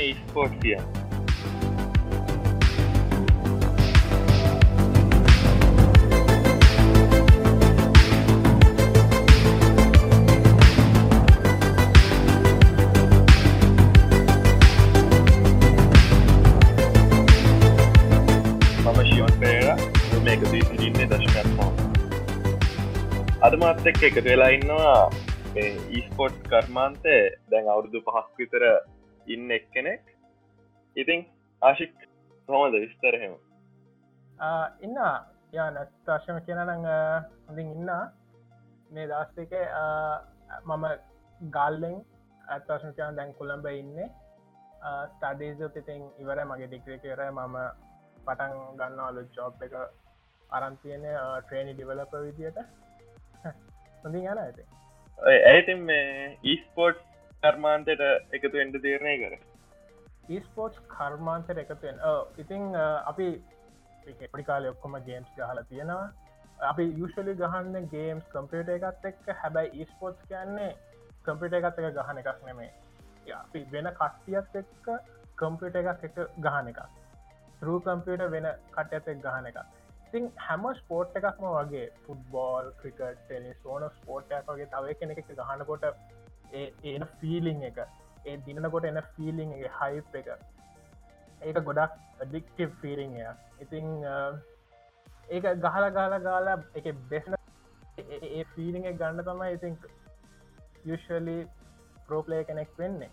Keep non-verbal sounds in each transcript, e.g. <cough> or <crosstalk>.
මොකක්ද මේ ස්පෝට් කිය මම ශියෝන් පේර මේක සිටින්නේ දශකත්මා අද මාත් එක් එකතු වෙලා ඉන්නවා ඊස්පෝට් කර්මාන්තය. දැන් අවුරුදු පහක් විතර ඉන්න එක් කෙනෙක් ඉතින් ආශික් කොහොමද විස්තරහෙම ඉන්න. යා නැත්තාශම කියනනං හොඳින් ඉන්න. මේ දස්තික මම ගල්ලෙන් ඇත්තාශම කියන දැන් කොළඹ ඉන්න. ස්ටඩේස පිතින් ඉවර මගේ ඩික්‍රිය කර මම පටන් ගන්නවලු ජෝබ් එක අරන්තියන ට්‍රේනි ඩිවලප විදියට. <laughs> හොඳින් යන ඇති ඇයිතින් මේ ඊස්පෝට් කර්මාන්තයට එකතු එන්ඩ තීරණය කර. ඊස්පෝට් කර්මාන්තයට එකතුවෙන් ඉතිං අපි පඩිකාල ඔක්කොම ගේම්ස් ගහල තියෙනවා. අපි යුෂලි ගහන්න ගේම්ස් කම්පියට එකත් එක්ක. හැබැයි ඊස්පෝට් කියන්නේ කම්පිට එකත් එක ගහන එකක් නෙමේ අපි වෙන කට්ටියත් එක්ක කම්පිට එකක් එක ගහන එක ත්‍රූ කම්පියට වෙන කට්‍යත් එක් ගහන එක ඉතින් හැම ස්පෝට් එකක්ම වගේ ෆුට්බෝල් ක්‍රිකට ටෙනිස් ඕන ස්පෝට්යක් වගේ තව කෙනෙ එක ගහනකොට එන ෆීලිං එක. ඒ දිනකොට එන ෆීලිං එක හයිප් එක. ඒක ගොඩක් ඩික්ටව ෆීරිං ඉතිං ඒක ගහල ගාල ගාලා එක බෙස්න ඒ ෆීලිං එක ගන්න තමයි ඉතින් යුෂලි ප්‍රෝපලය කෙනෙක් වෙන්නේ.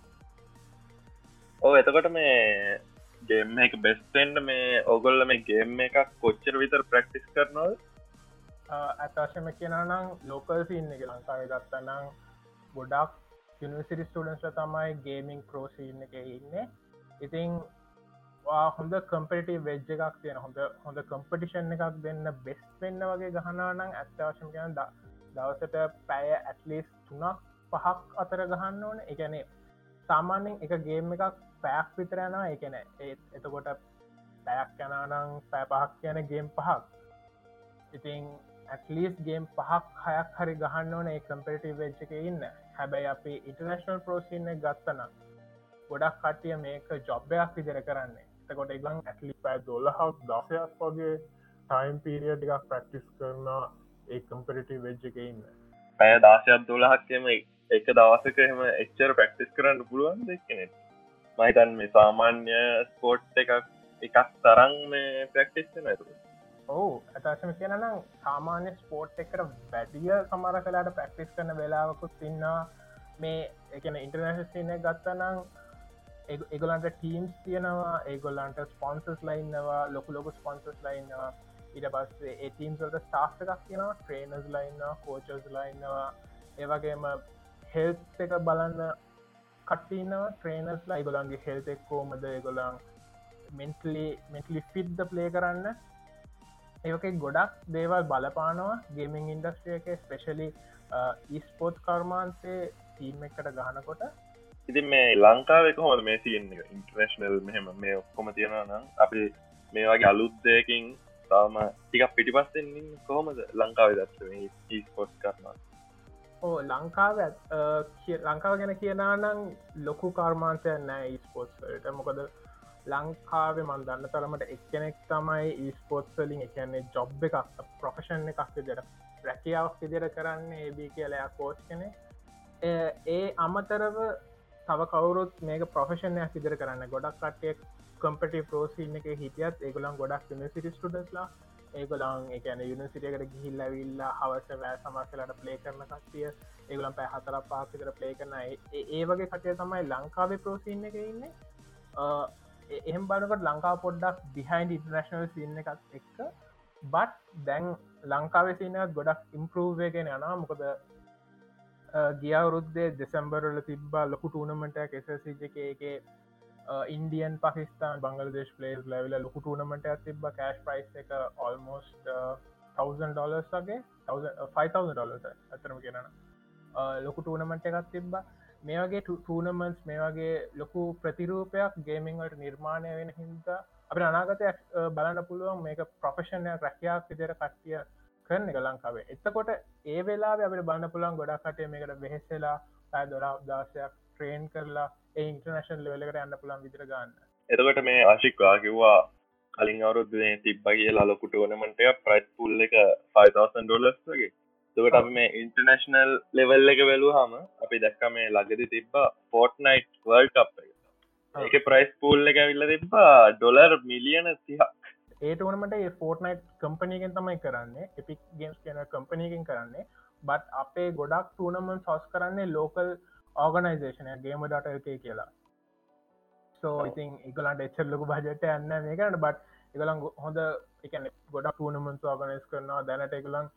ඕ එතකොට මේ ගේම එක බෙස්ටෙන්ඩ මේ ඔගොල්ල මේ ගේම් එකක් කොච්චර විතර ප්‍රක්ටිස් කරනවල් ඇතාශම කියනනම් ලෝකල් සින්න එක ලංකාව ගත්තනම් ගොඩක් යනිසිරි ස්ටඩන්ස්ල තමයි ගේමිං ප්‍රෝසින්න එක ඉන්න. ඉතිං හොඳ කම්පටි වෙජ් එකක් තියෙන හොඳ හොඳ කම්පටිෂන් එකක් දෙන්න බෙස් වෙන්න වගේ ගහනානං ඇත්තාවශම කියන දවසට පැය ඇත්ලිස් තුනක් පහක් අතර ගහන්න ඕන. එකනේ සාමාන්‍යෙන් එක ගේම් එකක් පැයක් විතරයනවා එකන ඒත් එතකොට පැයක් යනානං පෑ පහක් කියන ගේම් පහක්. ඉතිං ඇටලිස් ගේම් පහක් හයක් හරි ගහන්න ඕන ඒ කම්පිටි වෙච්ච එක ඉන්න. හැබැයි අපි ඉටනශනල් පෝසින්න ගත්තන ගොඩක් කටිය මේක ජොබ්බයක් විදිර කරන්නේ. එතකොට ඉගන් ඇටලි පෑ දොල්ලහක් දසයක් වගේ ටයිම් පීරිය ටිකක් ප්‍රක්ටිස් කරන ඒ කම්පිටි වෙච්ච එක ඉන්න. පැය දාශයක් දොලහක්කම එක දවසක එම එච්චර ප්‍රක්ටිස් කරන්න පුළුවන් දෙක්නෙ මහිතන් මේ සාමාන්‍ය ස්පෝට් එකක් එකක් තරන් මේ ප්‍රක්ටිස්න ඇතු ඔහු ඇතාශම කියනනම් සාමාන්‍ය ස්පෝට් එකට වැඩිය සමර කලාට ප්‍රක්ටිස් කරන වෙලාවකුත් ඉන්නා මේ එකන ඉන්ටර්නශ සින ගත්තනම් එගොලන්ට ටීම්ස් තියෙනවා ඒගොල්ලන්ට ස්පොන්සස් ලයින්නවා ලොකු ලොකු ස්පොන්සස් ලයින්නවා ඉට පස්සේ ඒටීම්සල්ට ස්ටාෆ් එකක් තියෙනවා ට්‍රේනස් ලයින්නවා කෝචස් ලයින්නවා ඒවගේම හෙල්ත් එක බලන්න කට්ටිනවා ට්‍රේනස්ලා ඉගොලන්ගේ හෙල්තෙක් කෝමද ගොලන් මෙන්ටලි මෙන්ටලි ෆිට්ද ප්ලේ කරන්න? ඒක ගොඩක් දේවල් බලපානවා ගේමිං ඉන්ඩස්ට්‍රිය එක ස්පෙශලි ඉස්පෝට් කර්මාන්තේ ටීම් එකට ගහනකොට. ඉතින් මේ ලංකාව කොහොම මේ සියෙන් ඉන්ට්‍රේශනල් මෙහෙම මේ ඔක්කොම තියෙනවා නම් අපි මේ වගේ අලුත්දයකින් තාම ටිකක් පිටිපස්සෙන් කොහොමද ලංකාව දත්ව ස්පොට් කරනවා ඕ ලංකාව ලංකාව ගැන කියනානම් ලොකු කර්මාන්තය නෑ ස්පෝට්ස්ට මොකද ලංකාවේ මන් දන්න තරමට එක්කෙනෙක් තමයි ඊස්පෝට්සලින් එකන්නේ ජොබ් එකක් ප්‍රොෆෙෂන් එකක් විදිට රැකියාවක් විදිර කරන්න ඒබී කියලයා කෝච් කෙනෙ ඒ අමතරව තව කවරුත් මේක ප්‍රොෆෙෂන්යක් විදිර කරන්න ගොඩක් කට්ටෙක් කම්පටි පෝසින්න එක හිටියත් ඒගොලන් ගොඩක් නිසිටි ස්ටඩස්ලා ඒගොලන් එකන යුනිසිටියකට ගිහිල්ල විල්ලා හවස වෑ සමස්සලට ප්ලේ කරන කට්ටිය ඒගලන් පැ හතර පාසිකර ප්ලේ කරන ඒ වගේ කටය තමයි ලංකාවේ ප්‍රෝසින්න එක ඉන්න. එහෙම බලකට ලංකා පොඩ්ඩක් බිහයින්ඩ ඉන්ටර්නශනල් සින්න එකත් එක්ක. බට් දැන් ලංකාවේ සිනත් ගොඩක් ඉම්පරූවගෙන යනා මොකද ගියවරුද්දේ දෙසම්බරල තිබ්බා ලොකු ටූනමට කෙසසිජක එක ඉන්ඩියන් පකිස්ාන් බංගලදේශ පලේස් ලැවිල ලොකු ටූනමට තිබ කෑශ් ප්‍රයිස් එක ඔල්මෝස්ට 1000 ඩොලර්ස් වගේ. 5000 ඩොලර්ස ඇතරම කියරන ලොකු ටූනමට එකත් තිබ්බා. මේ වගේ ටූනමන්ස් මේ වගේ ලොකු ප්‍රතිරූපයක් ගේමිංවට නිර්මාණය වෙන හින්දා අප අනාගතයක් බලන්න පුළුවන් මේක ප්‍රොෆෙෂණය රැකයක් විදිර කට්ටිය කරන එක ලංකාවේ. එතකොට ඒ වෙලා අපට බන්න පුළන් ගොඩක් කටේ මේකට වෙහෙස්සලා පැ දොරා දාසයක් ට්‍රේන් කරලා ඉන්ටර්නශන් ලෙවලකට යන්න පුළන් විදිර ගන්න. එතකට මේ ආශික්වා කිව්වා කලින් අවුරුද්දේ තිබ්බ කියලා ලොකුට වනමට ප්‍රයිස් පුල් එක 5000 ඩොලස් වගේ. තකට අප මේ ඉන්ටර්නශනල් ලෙවල් එක වැලූ හම අපි දැක්ක මේ ලගදි තිබ්බ ෆෝට්නයිට් වර්ල් කප් එක. ප්‍රයිස් පූල් එක විල්ල තිබ්බා ඩොලර් මිලියන තිහක්. ඒටනමට ඒ ෆෝර්ට්නයිට් කම්පනීගෙන් තමයි කරන්නේ එපික් ගේම්ස් කියන කම්පනීගෙන් කරන්නේ. බත් අපේ ගොඩක් ටනමන් සොස් කරන්නේ ලෝකල් ඕගනයිසේෂනය ගේම ඩට එක කියලා සෝ ඉතින් එකලන්ට එච්චල්ලොකු බජට යන්න මේකන්න බට් එකලන් හොඳ එකන ගොඩක් ටනමන් ඕගනයිස් කරනවා. දැනට එකලන්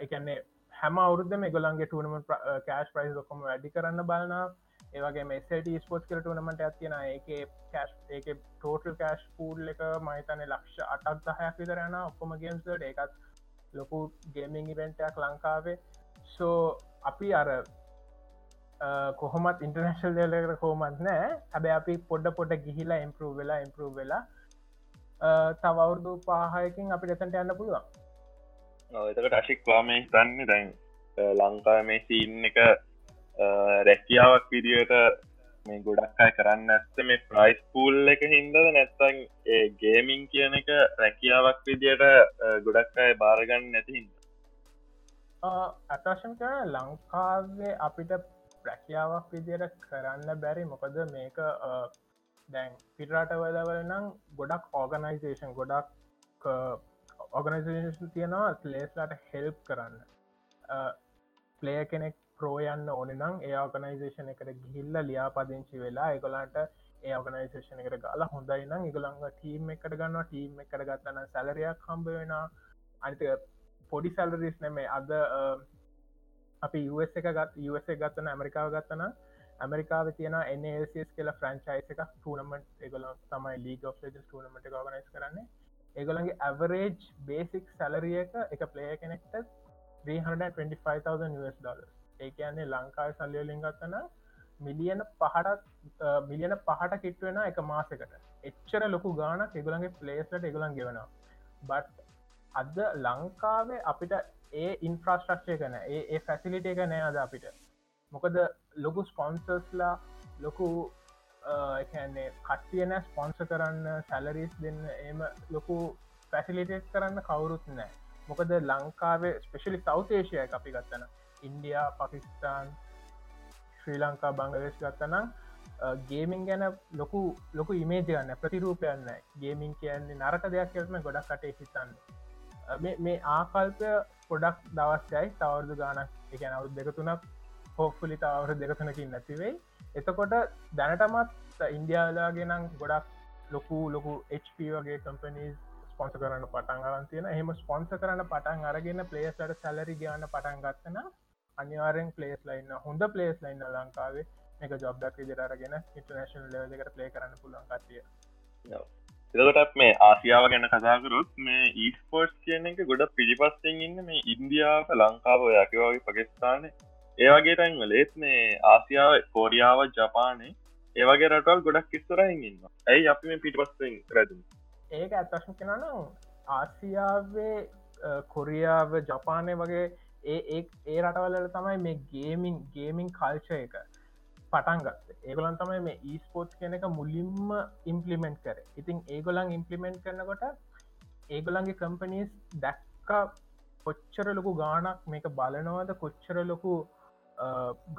එකන්නේ හැම අවුරුද්ධ මේ ගොලන්ගේ ටනම කෑශ් ප්‍රයිස් ඔක්කොම වැඩි කරන්න බලනා ඒවගේ මෙසට ස්පෝට් කර ටනමට ඇතියෙන ඒක කෑශ් ඒක ටෝටල් කෑශ් පූල් එක මහිතන ලක්ෂ අටක් දහයක් විතරයන ඔක්කොම ගේම්ස්ට ඒකත් ලොකු ගේමිං ඉවෙන්ටයක් ලංකාවේ. සෝ අපි අර කොහොමත් ඉන්ටර්නශල් දෙලකට කෝමත් නෑ හැබැ අපි පොඩ්ඩ පොඩ ගිහිලා ඉම්පරූ වෙලා ඉම්පරූ වෙලා තවවුරුදු පාහයකින් අපි එතට යන්න පුළුවන්. එතකට අශික්වා මේ තන්න දැන් ලංකා මේ සීන් එක රැකියාවක් විදියට මේ ගොඩක් අය කරන්න ඇත්ත මේ ප්‍රයිස් පූල් එක හින්දද? නැත්තන් ඒ ගේමින් කියන එක රැකියාවක් විදියට ගොඩක් අය බාරගන්න නැති හිද අටශම් කරන ලංකාවේ අපිට ප්‍රැකියාවක් විදියට කරන්න බැරි. මොකද මේක දැන් පිටරට වලවල නම් ගොඩක් ඕගනයිසේෂන් ගොඩක් ඕගනයිසේෂන් තියෙනවා ලේස්ලාට හෙල්ප් කරන්න. ප්ලේ කෙනෙක් ප්‍රෝයන්න ඕන නම් ඒ ඕගනයිසේෂන එකට ගිහිල්ල ලියා පදිංචි වෙලා එකොලාට ඒ ඕගනයිසේෂන එකට ගලා හොඳයි නම් ඉගළංග ටීම් එකට ගන්න ටීම් එකට ගත්තන සැලරයක් හම්බ වෙන අනිත පොඩි සැලරිස් නෙමේ අද අපි US එක ගත් US ගත්තන ඇමරිකාව ගත්තන ඇමරිකාව තියෙන එන්ස් කියලා ෆ්‍රංචයිස එක ටනමට එකගල තමයි ලීග ටනමට ගනයිස් කරන්නේ. ඒගොලන්ගේ ඇවරේජ් බේසික් සැලරිය එක එක ප්ලේ කෙනෙක්ට 325,000 US ඩොලස් ඒ කියන්නේ ලංකාව සල්ලියලින් ගත්තන මිලියන පහටත් මිලියන පහට කිට්වෙන එක මාසකට. එච්චර ලොකු ගාන එගුලන්ගේ පලේස්ලට එගුලන් ගෙවනවා. බට් අද ලංකාවේ අපිට ඒ ඉන්ෆ්‍රස්ට්‍රක්ෂය කන ඒ ෆැසිලිට එක නෑ අද අපිට. මොකද ලොකු ස්පොන්සර්ස්ලා ලොකු එකන්නේ කට්ටියන ස්පොන්ස කරන්න සැලරිස් දෙන්න එම ලොකු පැසිලිටේස් කරන්න කවුරුත් නෑ. මොකද ලංකාවේ ස්පෙශලි සෞතේශය අපි ගත්තන ඉන්ඩියා පකිස්ාන් ශ්‍රී ලංකා බංගලේශ් ගත්තනම් ගේමින් ගැන ලොකු ලොකු ඉමේජ ගන්න ප්‍රතිරූපයන්න ගේමින් කියන්නේ නරක දෙයක් කියම ගොඩක් කටේ හිතන්න. මේ ආකල්පය පොඩක් දවස්යයි තවරදු ගානක් එක අවුත් දෙකතුනක් හෝෆලි තවර දෙකතුනකින් නැතිවෙයි එතකොට දැනටමත් ඉන්දියාලාගෙනම් ගොඩක් ලොකු ලොකු HP වගේ කම්පනීස් ස්පොන්ස කරන්න පටන් අරන් තියෙන හෙම ස්පොන්ස කරන්න පටන් අරගෙන පලේස්ලට සැලරි ගන්න පටන් ගත්තන අනිවාරෙන් පලේස් ලයින්න හොඳ පලේස් ලයින්න ලංකාවේ එක ජොබ්දක් විදිරගෙන ඉන්ටර්නේශන් ලෙවකට ප්ලේ කරන්න පුළන් කටිය එතකටත් මේ ආසියාව ගැන කතාකරුත් මේ ඊස්පෝට් කියන එක ගොඩ පිළිපස්සෙන් ඉන්න මේ ඉන්දියාව ලංකාව යකවගේ පකිස්ථාන ඒවගේ තැන්වල ඒත් මේ ආසියාව කෝරියාව ජපානය ඒවගේ රටවල් ගොඩක් කිස්සරහින් ඉන්න ඇයි අපි මේ පිටිපස්සෙන් රැදම ඒක ඇත්වශම කෙනනම් ආසියාවේ කොරියාව ජපානය වගේ ඒ ඒ රටවලට තමයි මේ ගේමින් ගේමින් කල්ච එක පටන්ගත් ඒගොලන් තමයි මේ ඊස්පෝට් කියන එක මුලින්ම ඉම්පලිමෙන්ට් කර. ඉතින් ඒගොලන් ඉම්පලිමෙන්ට් කරනකොට ඒගොලන්ගේ කම්පනීස් දැක්කා කොච්චර ලොකු ගානක් මේක බලනවද කොච්චර ලොකු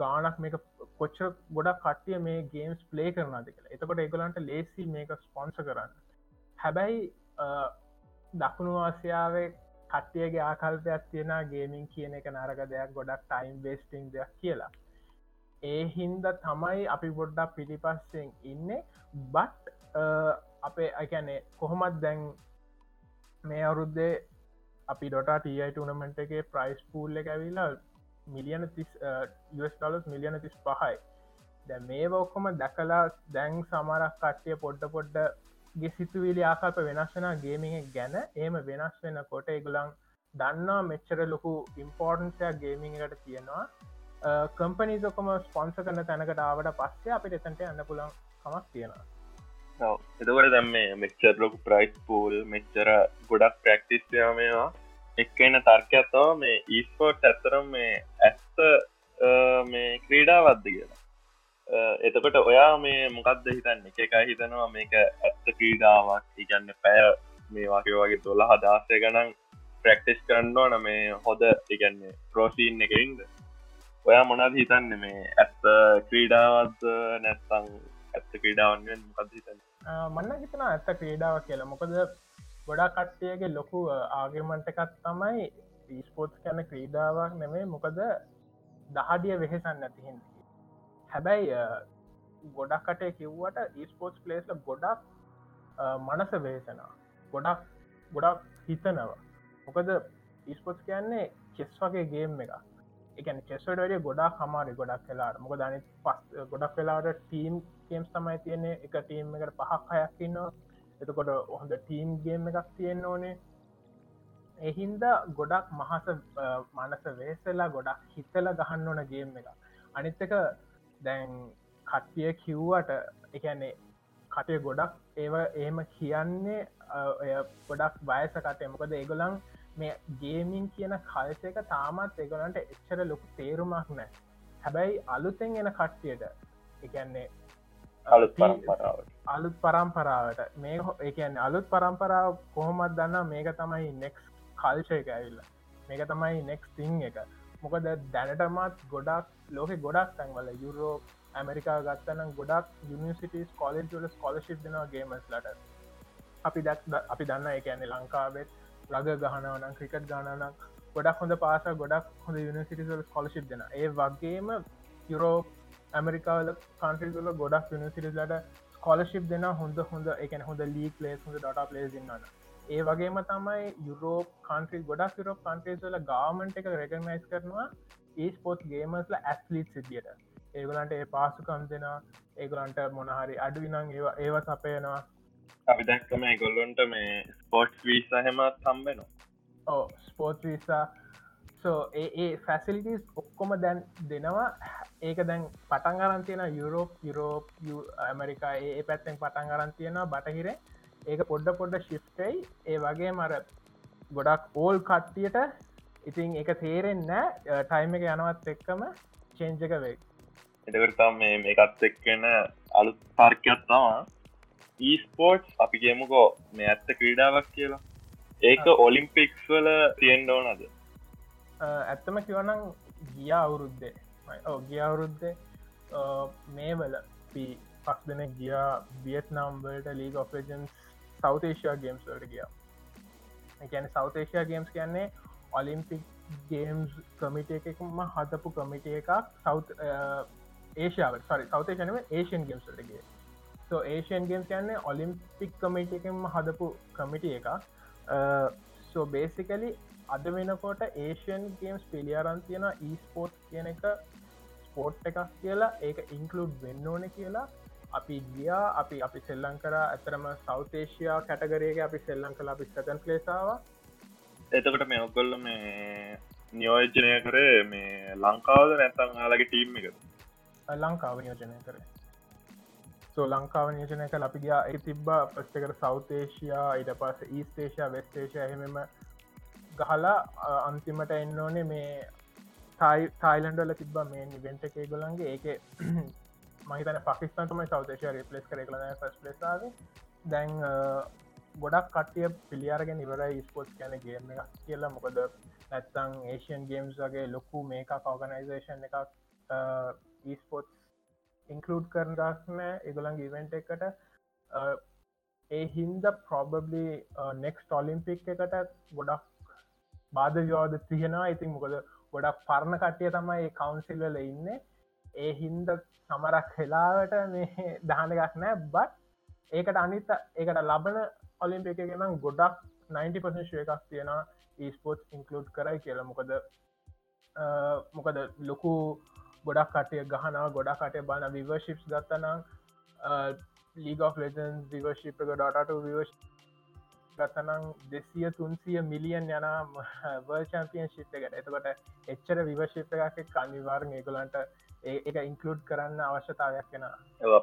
ගානක් මේක කොච්චර ගොඩක් කට්ටිය මේ ගේම්ස් ප්ලේ කරනාද කියලා. එතකොට ඒගොලන්ට ලේසි මේක ස්පොන්ස කරන්න. හැබැයි දකුණු ආසියාවේ කට්ටියගේ ආකල්පයක් තියෙන ගේමින් කියන එක නරක දෙයක් ගොඩක් ටයිම් බේස්ටිං දෙයක් කියලා. ඒ හින්ද තමයි අපි ගොඩ්ඩක් පිටිපස්සෙන් ඉන්න. බට් අපේ අකැනේ කොහොමත් දැන් මේ අවුරුද්දේ අපි ඩොට ටයි ටනමට එක ප්‍රයිස් පූල් එක ඇවිලා මිලියන තිස් ඩලස් මිලියන තිස් පහයි. දැ මේ ඔක්කොම දැකලා දැන් සමරක් කට්ටිය පොඩ්ඩ පොඩ්ඩ ගේ සිතුවිලි ආකල්ප වෙනස්සෙන ගේමිං ගැන ඒම වෙනස් වෙන කොට ඉගුලන් දන්නා මෙච්චර ලොකු ඉම්පෝර්ටන්සයක් ගේමිං එකට තියෙනවා. කම්පනීසොකම ස්පොන්ස කරන තැනකට ආවට පස්සේ අපිට එතන්ට යන්න පුළන් කමක් තියෙනවා. එතකට දැම් මේ මෙච්චර ලොකු ප්‍රයිස් පූල් මෙච්චර ගොඩක් ප්‍රක්ටිස්යා මේවා එක්කන්න තර්කයක්ත්තව මේ ඊස්පෝට් ඇත්තරම් මේ ඇත්ත මේ ක්‍රීඩාවද්ද කියලා. එතකොට ඔයා මේ මොකක්ද හිතන්න? එක එක හිතනවා මේක ඇත්ත ක්‍රීඩාවක්. ඉගන්න පැය මේ වගේ වගේ දොල හදාසය ගනන් ප්‍රක්ටිස් කරන්න ඕන මේ හොද ඉගන්නේ ප්‍රෝසීන් එකඉද ඔයා මොනද හිතන්න? මේ ඇත්ත ක්‍රීඩාවත් නැත්තං ඇත්ත ක්‍රීඩාවන්ෙන් මොකද හිතන්න? මන්න හිතන ඇත්ත ක්‍රීඩාව කියලා. මොකද ගොඩා කට්ටියගේ ලොකු ආගමන්ට එකත් තමයි ස්පෝට්ස් කැන ක්‍රීඩාවක් නෙමේ මොකද දහඩිය වෙහෙසන්න ඇතිහිද හැබැයි ගොඩක් කටේ කිව්වට ස්පෝටස් පලේස්ල ගොඩක් මනස වේසනා ගොඩක් ගොඩක් හිතනවා. මොකද ඉස්පොට් කියන්නේ චෙස් වගේ ගේම් එක එකන චෙස්වට වැඩ ගොඩක් හමාරි ගොඩක් කලාට මොක දනි පස් ගොඩක් වෙලාට ටීම් කේම්ස් තමයි තියන්නේ. එක ටීම් එකට පහක් හයක්කින්නවා එතකොට හොඳ ටීම් ගේම් එකක් තියෙන්න්න ඕනේ. එහින්ද ගොඩක් මහස මනස වේසලා ගොඩක් හිතල ගහන්න ඕන ගේම් එක අනිත්තක දැන් කට්ටිය කිව්වට එකන්නේ කටය ගොඩක් ඒව ඒම කියන්නේ ඔය ගොඩක් වයස කටය මොකද ඒගොලන් මේ ගේමින් කියන කල්ස එක තාමත් ඒගොලන්ට එච්චර ලොකු තේරුමක් නෑ හැබැයි අලුතෙන් එන කට්ටියට එකන්නේ අලුත් පරම්පරාවට. මේ එකන්න අලුත් පරම්පරාව කොහොමත් දන්න? මේක තමයි නෙක්ස් කල්ශය එක ඇවිල්ල. මේක තමයි නෙක්ස් තිං එක. මොකද දැනටමත් ගොඩක් ලෝක ගොඩක් තැන්වල යුරෝ ඇමරිකා ගත්තනම් ගොඩක් යනිසිටස් කොලෙජ් වල ස්කොලශිප් දෙනවා ගේමස් ලට. අපි දක් අපි දන්න එකන්නේ ලංකාවෙත් ලග ගහනවනම් ක්‍රිකට් ගානනම් ගොඩක් හොඳ පාස ගොඩක් හොඳ යනිසිටිවල ස්කොලශිප් දෙන ඒ වගේම යුරෝ ඇමරිකාවල කාන්ට්‍රීතුල ගොඩක් යනිසිටිලට ස්කොලශිප් දෙන හොඳ හොඳ එක හොඳ ලී ලේස් හොඳ ඩට ලේස් න්න ඒ වගේම තමයි යුරෝප කන්ට්‍රී ගොඩක් යුරෝප කන්ට්‍රේස්ල ගාමන්ට එක රෙකමයිස් කරනවා ඒ ස්පෝට් ගේමස්ල ඇස්ලිට් සිටියට ඒගලන්ට ඒ පාසුකම් දෙෙන ඒගලන්ට මොනහරි අඩුවිනං ඒවා ඒව සපයනවා. අපි දැක්කම ගොල්ලොන්ට මේ ස්පෝට් වීස හෙමත් හම්බෙනවා. ඕ ස්පෝට් වීසා සෝ ඒ ෆැසිලිටස් ඔක්කොම දැන් දෙනවා. ඒක දැන් පටන් අරන්තියන යුරෝප යුරෝප ඇමරිකා ඒ පැත්තෙන් පටන් අරන්තියනවා බටහිරේ ඒක පොඩ්ඩ පොඩ්ඩ ශිප්ටයි ඒ වගේ මර ගොඩක් ඕල් කට්ටියට ඉතින් එක තේරෙන්න ටයිම එක යනවත් එක්කම චේන්ජ එක වේ එටකරතා මේ මේකත් එක්කෙන අලු පාර්කයක් තමා ඊස්පෝට්ස් අපි කියමුකෝ මේ ඇත්ත ක්‍රීඩාවක් කියලා. ඒක ඔලිම්පික්ස් වල තියෙන්ඩ ඕනද ඇත්තම කිවනම් ගිය අවුරුද්දේ. ගිය අවුරුද්දේ. මේ වල පී පස් දෙන ගිය වියට්නම් වලට ලීග ඔපරජන්ස් සෞතේෂයා ගේම්ස් වලට ගියා. එකැන සෞතේෂයා ගේම්ස් කියන්නේ ඔලිම්පික් ගේම්ස් කමිට එකම හදපු කමිට එකක් සෞත් ඒෂාවට සරි සෞතේෂනම ඒෂන් ගේම්ස්ලටගේ සෝ ඒෂන් ගේම්ස් කියන්නේ ඔලිම්පික් කමිට එකම හදපු කමිට එක සෝ බේසිකලි අද වෙනකොට ඒෂන් ගේම්ස් පිළියරන් තියෙන ඊස්පෝට් කියන එක ස්පෝට් එකක් කියලා ඒක ඉන්කලුඩ් වෙන්න ඕන කියලා. අපි ගියා අපි අපි සෙල්ලං කර ඇතරම සෞතේෂයා කැටගරේක අපි සෙල්ලං කලා අපි සතන් පලේසාව එතකට මේ ඔක්කොල්ල මේ නියෝජනය කරේ මේ ලංකාවද නැතන් ආලගේ ටීම් එක ලංකාව නියෝජනය කරේ. සෝ ලංකාව නියෝජනය කල අපි ගියා ඒ තිබ්බා පස්්ටකට සෞතේෂයා ඉට පස ඊස්තේෂයා වෙස්ටේෂය එහෙමම ගහලා අන්තිමට එන්න ඕනේ මේ තායිලන්ඩල තිබ මේ නිවෙන්ට එකේ ගොලන්ගේ ඒක <clears throat> මහිතන පකිස්තන්තුම සෞදේශය රිපලස් කර කලන ෆස් ලෙසාව දැන් ගොඩක් කටිය පිළියාරගෙන නිවරයි ස්පෝට් කැන ගේම එක කියලා. මොකද නැත්තං ඒෂන් ගේම්ස් වගේ ලොකු මේක කෝගනයිසේෂන් එකක් ඊස්පෝට් ඉන්කලඩ් කරන රස්ම එගොලන් ඉවෙන්ට එකට. ඒ හින්ද ප්‍රොබබලි නෙක්ස් ඔලිම්පික් එකට ගොඩක් බාධ යෝද තියෙනවා. ඉතින් මොකද ගොඩක් පරණ කට්ටිය තමයි කවන්සිල්වල ඉන්න. ඒ හින්ද සමරක් වෙලාවට මේ දහන එකක් නෑ බත් ඒකට අනිත ඒකට ලබන ඔලිම්පික ගෙනම් ගොඩක් 90 ශය එකක් තියෙන ඊස්පෝට් ඉන්කලෝඩ් කරයි කියලා. මොකද මොකද ලොකු ගොඩක් කටය ගහන ගොඩක් කටය බන විවර්ශිප්ස් ගත්තනම් ලීග ලෙජන් විවර්ශිප් එක ඩොටට විවර්ශ ගත්තනම් දෙසිය තුන්සිය මිලියන් යන <laughs> වර්චම්පියන් ශිප් එකට. එතකොට එච්චර විවර්ශිප් එකක් කනිවාර් ඒගලන්ට ඒක ඉන්කලුඩ් කරන්න අවශ්‍යතාවයක් කෙන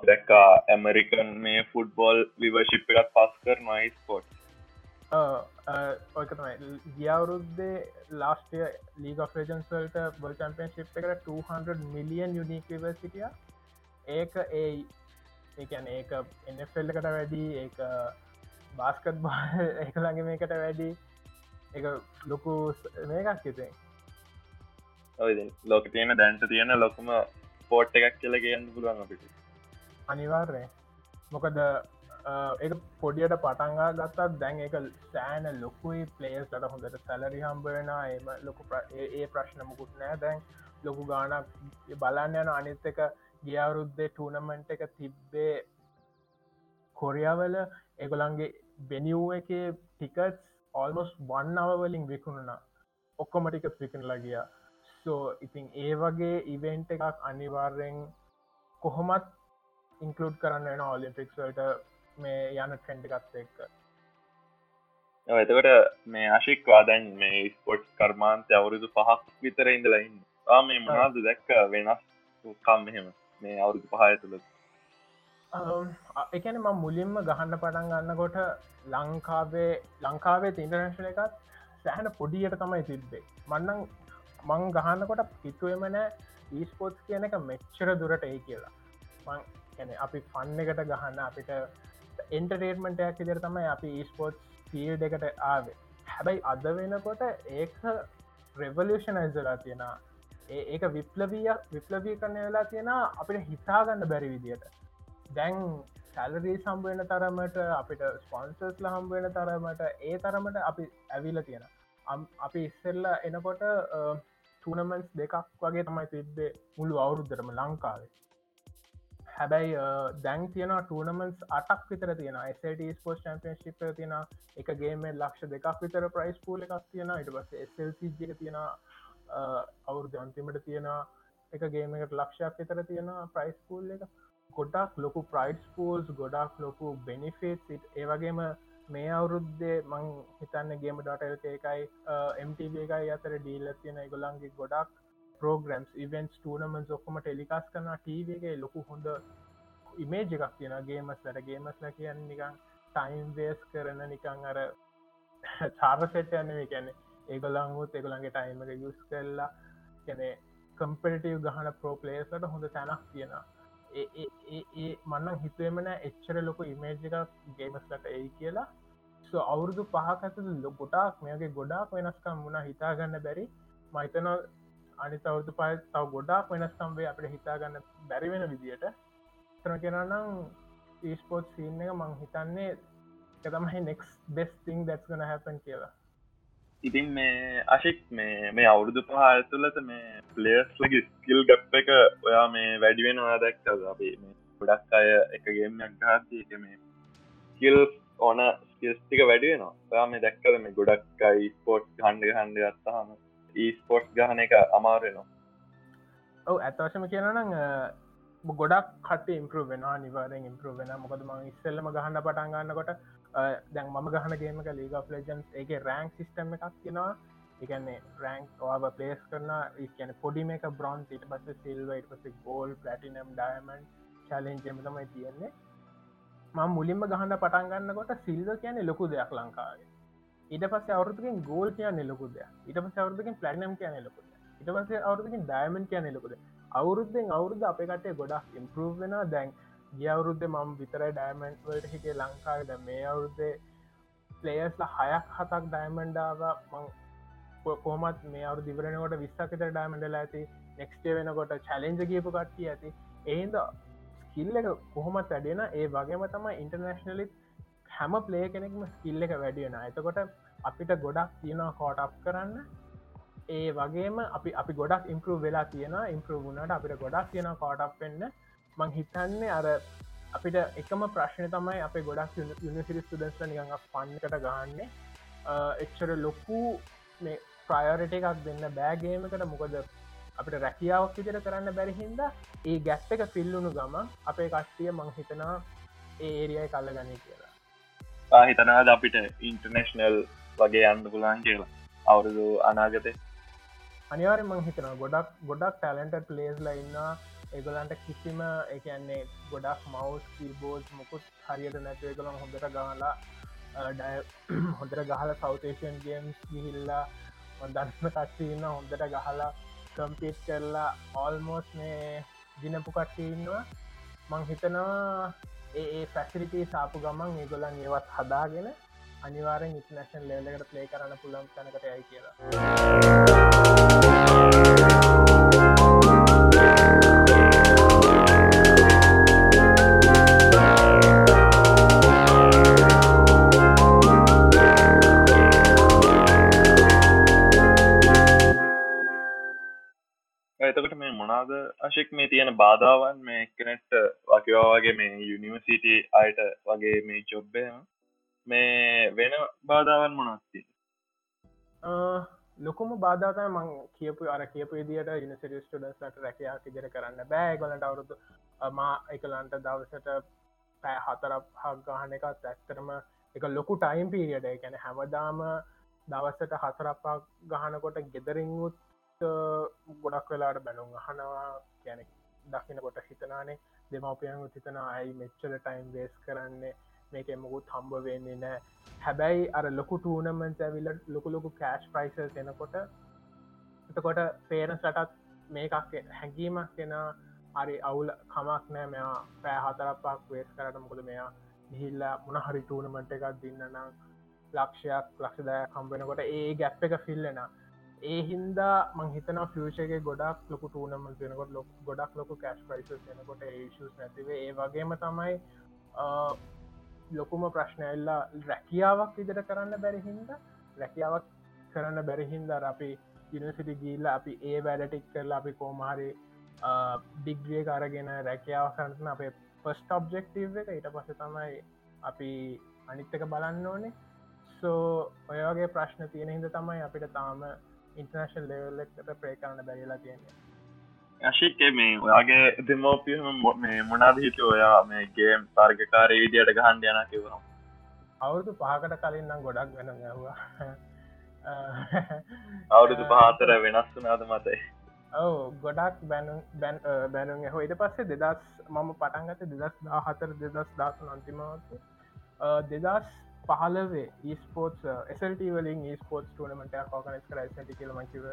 දැක්කා ඇමරිකන් මේ ෆුට්බෝල් විවශිප් එකත් පස් කර නයිස්පෝට් ඔයකතමයි ගියවුරුද්දේ ලාස්ටය ලීග ෆේජන්ස්වල්ට බල් චම්පියන්ශිප් එකට 200 මිලියන් යුනික් විවර්සිටිය ඒක ඒ ඒකැන ඒක එන්නෆෙල්ලකට වැඩි ඒ බාස්කත් බා <laughs> එක ළඟ මේකට වැඩි. එක ලොකු මේකක් හිතේ ඔයි ලෝක තියෙන දැන්ට තියෙන ලොකුම පෝට් එකක් කියල කියන්න පුළුවන් අපිට. අනිවාර්ය මොකද ඒ පොඩියට පටන්ගා ගත්තත් දැන් එක සෑන ලොකුයි පලේස් ලට හොඳට සැලරි හම්බවෙන එම ලොකු ඒ ප්‍රශ්නමකුත් නෑ දැන් ලොකු ගානක් බලන්න යන අනිත් එක ගියවරුද්දේ ටූනමෙන්ට් එක තිබ්බේ කොරියාවල. එගොලන්ගේ බෙනිව් එක ටිකට් ඔල්මොස් වන්න අවවලින් විකුණුනා ඔක්කොමටික විකන ලගිය සෝ ඉතින් ඒ වගේ ඉවෙන්ට එකක් අනිවාර්යෙන් කොහොමත් ඉන්කලුඩ් කරන්න එන ඔලිම්පික්ස්වලට මේ යන ට්‍රෙන්ඩ් එකත් එක්ක. එතකට මේ ආශික්වා දැන් මේ ස්පොට් කර්මාන්තය අවුරුදු පහක් විතර ඉඳලයින්න මේ මනාද දැක්ක? වෙනස් කම් මෙහෙම මේ අවුරුදු පහය තුළ එකන ම මුලින්ම ගහන්න පටන් ගන්නකොට ලංකාවේ ලංකාවේ ඉන්ටර්නශල එකත් සෑහන පොඩියට තමයි තිබ්බේ. මන්නං මං ගහන්නකොට පිතුවමන ඊස්පෝට්ස් කියන එක මෙච්චර දුරට ඒ කියලා. මං ඇන අපි ෆන්න එකට ගහන්න අපිට එන්ටරේටමටයක් ඉදිර තමයි අපි ස්පෝට් ෆිල් එකට ආවේ. හැබැයි අද වෙනකොට ඒක රෙවලෂනයිසලා තියෙන ඒක විප්ලවිය විප්ලවී කරන වෙලා තියෙන අපිට හිතාගන්න බැරි විදියට දැන් සැලරී සම්බවෙන තරමට අපිට ස්පොන්සර්ස්ල හම්බවෙන තරමට ඒ තරමට අපි ඇවිල තියෙන අපි ඉස්සෙල්ල එනකොට ටනමන්ස් දෙකක් වගේ තමයි තිබ්බේ මුළු අවුරුද්ධරම ලංකාවේ. හැබැයි දැන් තියන ටනමන්ස් අටක් විතර තියෙන ස්ට ස්පෝස් චම්පියන්ශිප් තියෙන එකගේම ලක්ෂ දෙකක් විතර ප්‍රයිස් පූල එකක් තියෙන ඉට පස් සල්සිජක තියෙන අවුරුදු අන්තිමට තියෙන එක ගේමකට ලක්ෂයක් විතර තියෙන ප්‍රයිස් පූල් එක. ගොඩක් ලොකු ප්‍රයිඩ් පූල්ස් ගොඩක් ලොකු බෙනිෆේට් ඒවගේම මේ අවුරුද්දේ මං හිතන්න ගේම ඩටල් එකයි MTV එකයි අතර ඩීල්ල තියෙන ගොලන්ගේ ගොඩක් පෝග්‍රම්ස් ඉවෙන්ස් ටනමන්ස් ඔක්කොම ටෙලිකාස් කරන ටීවගේ ලොකු හොඳ ඉමේජ් එකක් තියෙනගේ මස්ලට ගේමස්ල කියන්න නිකං ටයිම් වේස් කරන නිකං අර චාර්සෙට් යන්නේ කැනෙ ඒගොලංගුත් එගොලන්ගේ ටයිම එක යුස් කරලා කැනෙ කම්පිටව ගහන පෝපලේස්ලට හොඳ තැනක් තියෙන ඒ මන්නන් හිතුවමන එච්චර ලොක ඉමේජ් එකක් ගේමස්ලට ඒ කියලා. අවුරුදු පහකත ලොකොටක් මේගේ ගොඩාක් වෙනස්කම් වුණ හිතාගන්න බැරි. මහිතන අනි තවුතු පය තව ගොඩක් වෙනස්කම්වේ අපට හිතාගන්න බැරි වෙන විදියට. තන කෙනනම් ඊස්පෝට් සීන් එක මං හිතන්නේ එකතමයි නෙක්ස් බෙස්තිං දැත්ගන හැපන් කියලා. ඉතින් මේ අශික් මේ මේ අවුරුදු පහල් තුළත මේ පලේස් ලගේ ස්කිල් ගප් එක ඔයා මේ වැඩි වෙන ඔයා දැක්ක අපේ මේ ගොඩක් අය එකගේමයක් ගහත්ති එක මේ ස්කිල් ඕන ස්කිල්ස්ටික වැඩියනවා ඔයා මේ දැක්කද මේ ගොඩක් අයි ස්පෝට් හන්ඩ හන්ඩ ගත්තාහම ඊස්පොට් ගහන එක අමාරෙනවා ඔව ඇතවශම කියනනම් ගොඩක් කට ඉම්පර වෙන නිවාරෙන් ඉම්පර වෙන මොකද ම ඉස්සල්ලම ගහන්න පටන් ගන්නකොට දැන් මම ගහනගේමක ලීග ලජන්ස් ඒ රෑන්ක් සිිස්ටම් එකක් කියෙනවා එකන්නේ රෑන්ක් ඔව පලේස් කරන කියන පොඩි මේක බ්‍රොන්් ඉට පස සිල්වට පස ගෝල් පලටිනම් ඩයමන් චලෙන්ජම තමයි තියෙන්නේ. ම මුලින්ම ගහන්න පටන් ගන්නකොට සිල්ද කියන ලොකු දෙයක් ලංකාවේ. ඉට පස අවුතුකින් ගෝල් කියන්න ලොකුද ඉට පස අවුතුකින් පලනම් කියන ලොකුද ඉට පස අවුතුකින් ඩයමන් කියන ලොකුද අවුරුද්ධෙන් අවුරුද්ධ අප කටේ ගොඩක් ඉම්පරූ වෙන දැන් ගිය අවුරුද්ධ මම විතර ඩයමන්් වලට හිටේ ලංකාවද මේ අවුරුද්දේ පලේස්ල හයක් හතක් ඩයමන්ඩාව මං කොහමත් මේ අවු දිවරනකොට විස්සකට ඩයමන්ඩල ඇති. නෙක්ස්ටේ වෙනකොට චලෙන්ජ කියපු කට්ටිය ඇති. ඒද ස්කිල්ල එක කොහොමත් වැඩෙන ඒ වගේම තමයි ඉන්ටර්නශනලිත් හැම ප්ලේ කෙනෙක්ම ස්කිල්ල එක වැඩියෙන එතකොට අපිට ගොඩක් තියෙනවා කෝට් කරන්න. ඒ වගේම අපි අපි ගොඩක් ඉම්පරූ වෙලා තියෙන ඉම්පරූ වුණට අපිට ගොඩක් තියෙන කෝටක් වෙන්න. මං හිතන්නේ අර අපිට එකම ප්‍රශ්න තමයි අප ගොඩක් යුනිසිරි ස්ටඩන්ස්ල නිගඟ පන්නකට ගහන්නේ. එච්චර ලොකු මේ ප්‍රයෝරිට එකක් දෙන්න බෑගේමකට මොකද අපිට රැකියාවක් විදිර කරන්න බැරිහින්ද ඒ ගැස්ස එක ෆිල්ලුණු ගම අපේ කට්ටිය මං හිතනා ඒ ඒරියයි කල්ල ගනී කියලා. පාහිතනාද අපිට ඉන්ටර්නේශනල් වගේ යන්න පුලාන් කියලා. අවුරුදු අනාගතය අනිවාර මං හිතන ගොඩක් ගොඩක් ටලන්ට පලේස්ල ඉන්න ඒගොලන්ට කිසිම එකන්නේ ගොඩක් මවස් කීබෝඩ් මුකුත් හරියට නැතිව කළම් හොඳට ගාලා හොඳර ගහල සෞතේෂන් ගේම්ස් ගිහිල්ලා දන්න කට්ටඉන්න හොඳට ගහලා <clears throat> කම්පිට් කරලා ඔල්මෝස් මේ දිනපු කට්ටඉන්නවා මං හිතනවා ඒ ෆැසිලිටී සාපු ගමන් ඒගොලන් ඒවත් හදාගෙන අනිවාරෙන් ඉටනශන් ලෙලකට ප්ලේ කරන්න පුළන් තැනකට යයි කියලා. එතකට මේ මොනාද අශෙක් මේ තියෙන බාධාවන්? මේ කෙනෙට්ට වකිවාගේ මේ යුනිවසිට අයට වගේ මේ චොබ්බය මේ වෙන බාධාවන් මොනත්ති ලොකුම බාධාතය මං කියපු අර කියපු දිට යනිසිට ස්ටඩන්ස්ලට රැකයා ඉදිර කරන්න බෑ. ගලට අවුරුදු මා එකලන්ට දවසට පෑ හතරක් හක් ගහන එකත් ඇත්තරම එක ලොකු ටයිම් පීරියට ගැන හැමදාම දවස්සට හතරපක් ගහනකොට ගෙදරින්ගුත් ගොඩක් වෙලාට බැනුම් අහනවා. කියන දකිනකොට හිතනානේ දෙමවපියන් හිතන අයි මෙච්චල ටයිම් වේස් කරන්නේ? මේක එමකුත් හම්බ වෙන්නේ නෑ හැබැයි අර ලොකු ටූනමන්ට ඇවිල්ල ලොකු ලොකු කෑශ් ප්‍රයිස එනකොට එතකොට පේරසටත් මේකක් හැඟීමක් කෙන හරි අවුල කමක් නෑ මෙයා පෑ හතරපක් වේස් කරට මොකද මෙයා ගිහිල්ලා මොනහරි ටූනමට එකක් දින්න නම් ලක්ෂයක් ලක්ෂදය කම්බෙනකොට ඒ ගැප් එක ෆිල්ලෙන ඒ හින්දා මංහිතන ෆියෂගේ ගොඩක් ලොකු ටූනම දෙනකොට ලොක් ගොඩක් ලොකු කෑශ් ප්‍රයිස දෙනකොට ඒශස් නැතිවේ ඒ වගේම තමයි ලොකුම ප්‍රශ්නයල්ලා රැකියාවක් විදිර කරන්න බැරිහින්ද රැකියාවක් කරන්න බැරිහින්දර අපි යනිසිටි ගීල්ල අපි ඒ වැඩටික් කරලා අපි කෝමහරි ඩිග්‍රිය කරගෙන රැකියාව කරන අපේ පස්ට ඔබ්ජෙක්ටීව එක. ඊට පස තමයි අපි අනිත්තක බලන්න ඕනේ. සෝ ඔයගේ ප්‍රශ්න තියෙන හිද තමයි අපිට තාම ඉන්ටර්නශල් ලෙවල්ලකට ප්‍රේ කරන්න බැරිලා තියෙන්නේ අශික්ක මේ ඔයාගේ දෙමෝපියම මේ මොනාද හිත ඔයා මේ ගේම් තර්ගකාරය විදියට ගහන්ඩ යන කිවනම් අවුරුදු පහකට කලින්නම් ගොඩක් වෙන ගැහවා <laughs> අවුරුදු පහතර වෙනස් වනාද මතයි ඔව ගොඩක් බැනු බැන් බැනුම් හෝ ඉට පස්සේ දෙදස් මම පටන්ගත දෙදස් හතර දෙදස් දාසු අන්තිමවතු දෙදස් පහලවේ ස්පෝට් එසල්ට වලින් ස්පෝට් ටනමට කෝකනස් කර සට කියලමකිව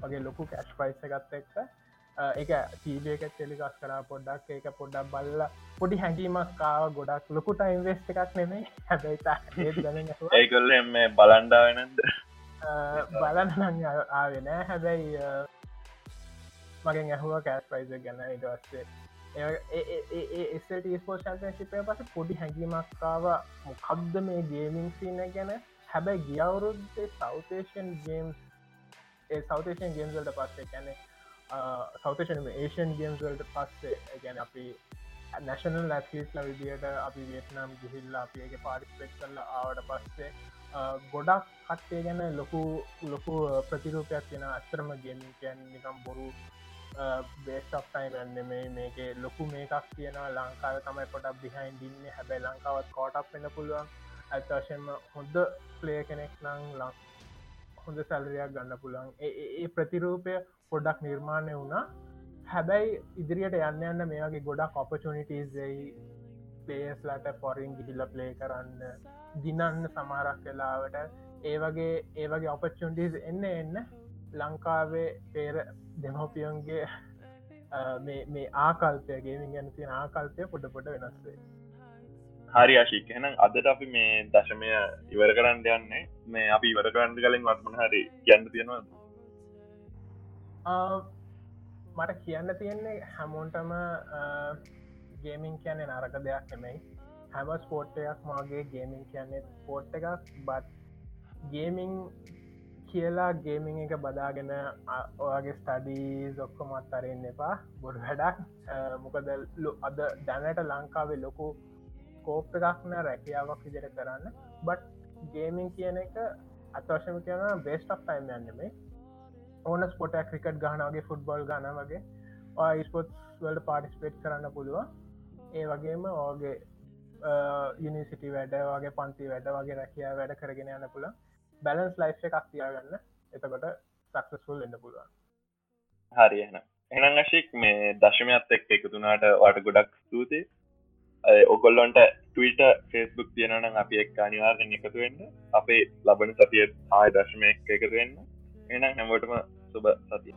වගේ ලොකු කෑශ් පයිස ගත්ත එක්ක. එක තීබේක තෙලිගස් කර පොඩ්ඩක් ඒක පොඩ්ඩක් බල්ල පොඩි හැඟීමක් කාව ගොඩක් ලොකුට ඉන්වස්ට එකක් නෙමේ හැබැයි ඒකොල්ල එම බලන්ඩාවනද බලන්න ආවෙන හැබැයි මගෙන් ඇහුව කෑස් පයිස ගැන ඉටවස්සේ ස්පෝ චම්පියන්ශිපය පස පොඩි හැඟීමක්කාව මොකක්ද මේ ගේමින් සින ගැන? හැබැයි ගියවුරුද්දේ සෞතේෂන් ගේම්ස් ඒ සෞතේෂන් ගේම්සල්ට පස්සේ ගැන සෞතේෂන් ඒෂන් ගේම්ස්වල්ට පස්සේ ගැන අපි නැශනල් ලැස්ල විදියට අපි වියටනම් ගිහිල්ලා අපිගේ පාටිස්පෙට් කරල ආවට පස්සේ ගොඩක් කට්ටේ ගැන ලොකු ලොකු ප්‍රතිරූපයක් තියෙන අස්තරම ගේමින් කියන් නිකම් බොරු බේස්ටක්ටයි ගන්න මේ මේක ලොකු මේකක් තියෙනවා. ලංකාව තමයි පොටක් බිහයින් දින්න හැබැයි ලංකාවත් කෝටක් වෙන පුළුවන්. ඇතවශයෙන්ම හොඳ ප්ලේ කෙනෙක් නං ලං හොඳ සැලරයක් ගන්න පුළන් ඒ ප්‍රතිරූපය පොඩක් නිර්මාණය වුණා. හැබැයි ඉදිරියට යන්න යන්න මේගේ ගොඩක් ඔපචනිටස්යි පලේස්ලට පොරින් ගිහිල්ල ප්ලේ කරන්න දිනන්න සමාරක් වෙලාවට. ඒ වගේ ඒ වගේ ඔපචුන්ටිස් එන්න එන්න ලංකාවේ පේර දෙමවපියන්ගේ මේ ආකල්පය ගේමින් ගැන තියෙන ආකල්පය පොඩ පොට වෙනස්සේ හරි ආශික. එනම් අදට අපි මේ දශමය ඉවර කරන්න යන්නේ. මේ අපි ඉවර කරන්න කලින් වත්මන හරි කියන්න තියෙනවා මට කියන්න තියෙන්නේ හැමෝන්ටම ගේමින් කියන්නේ නරක දෙයක් නෙමයි. හැම ස්පෝට්ටයක් මගේ ගේමින් කියන්නේ ස්පෝට් එකක්. බත් ගේමිං කියලා ගේමිං එක බදාගෙන ඔයාගේ ස්ටඩී ඔක්කොමත් අරෙන් එපා. බොඩ වැඩක්. මොකද අද දැනට ලංකාවේ ලොකු කෝප් එකක්න රැකියාවක් විදිර කරන්න. බට් ගේමින් කියන එක අතවශම කියන බේස්ටක් ටයිම් යන්නෙමේ ඕන ස්පොට ක්‍රිකට් ගහනගේ ෆුට්බොල් ගන වගේ ස්පොට් වල්ට පාටිස්පේට් කරන්න පුළුවන්. ඒ වගේම ඕගේ යනිසිටි වැඩ වගේ පන්ති වැඩ වගේ රැකියා වැඩ කරගෙන යන්න පුළ බැලන්ස් ලයිෆ් එකක් තියාගන්න එතකොට සක්සස්ෆුල් එන්න පුළුවන්. හරි එන එනම් අශික් මේ දශමයත් එක් එකතුනාට වට ගොඩක් ස්තුති ඔගොල්ලොන්ට ටවිට ෆෙස්බුක් තියෙනනම් අපි එක් අනිවාර්යෙන් එකතුවෙන්න අපේ ලබන සතිය ආය දශමය එකතු වෙන්න. එනම් හැමටම සුබ සතිය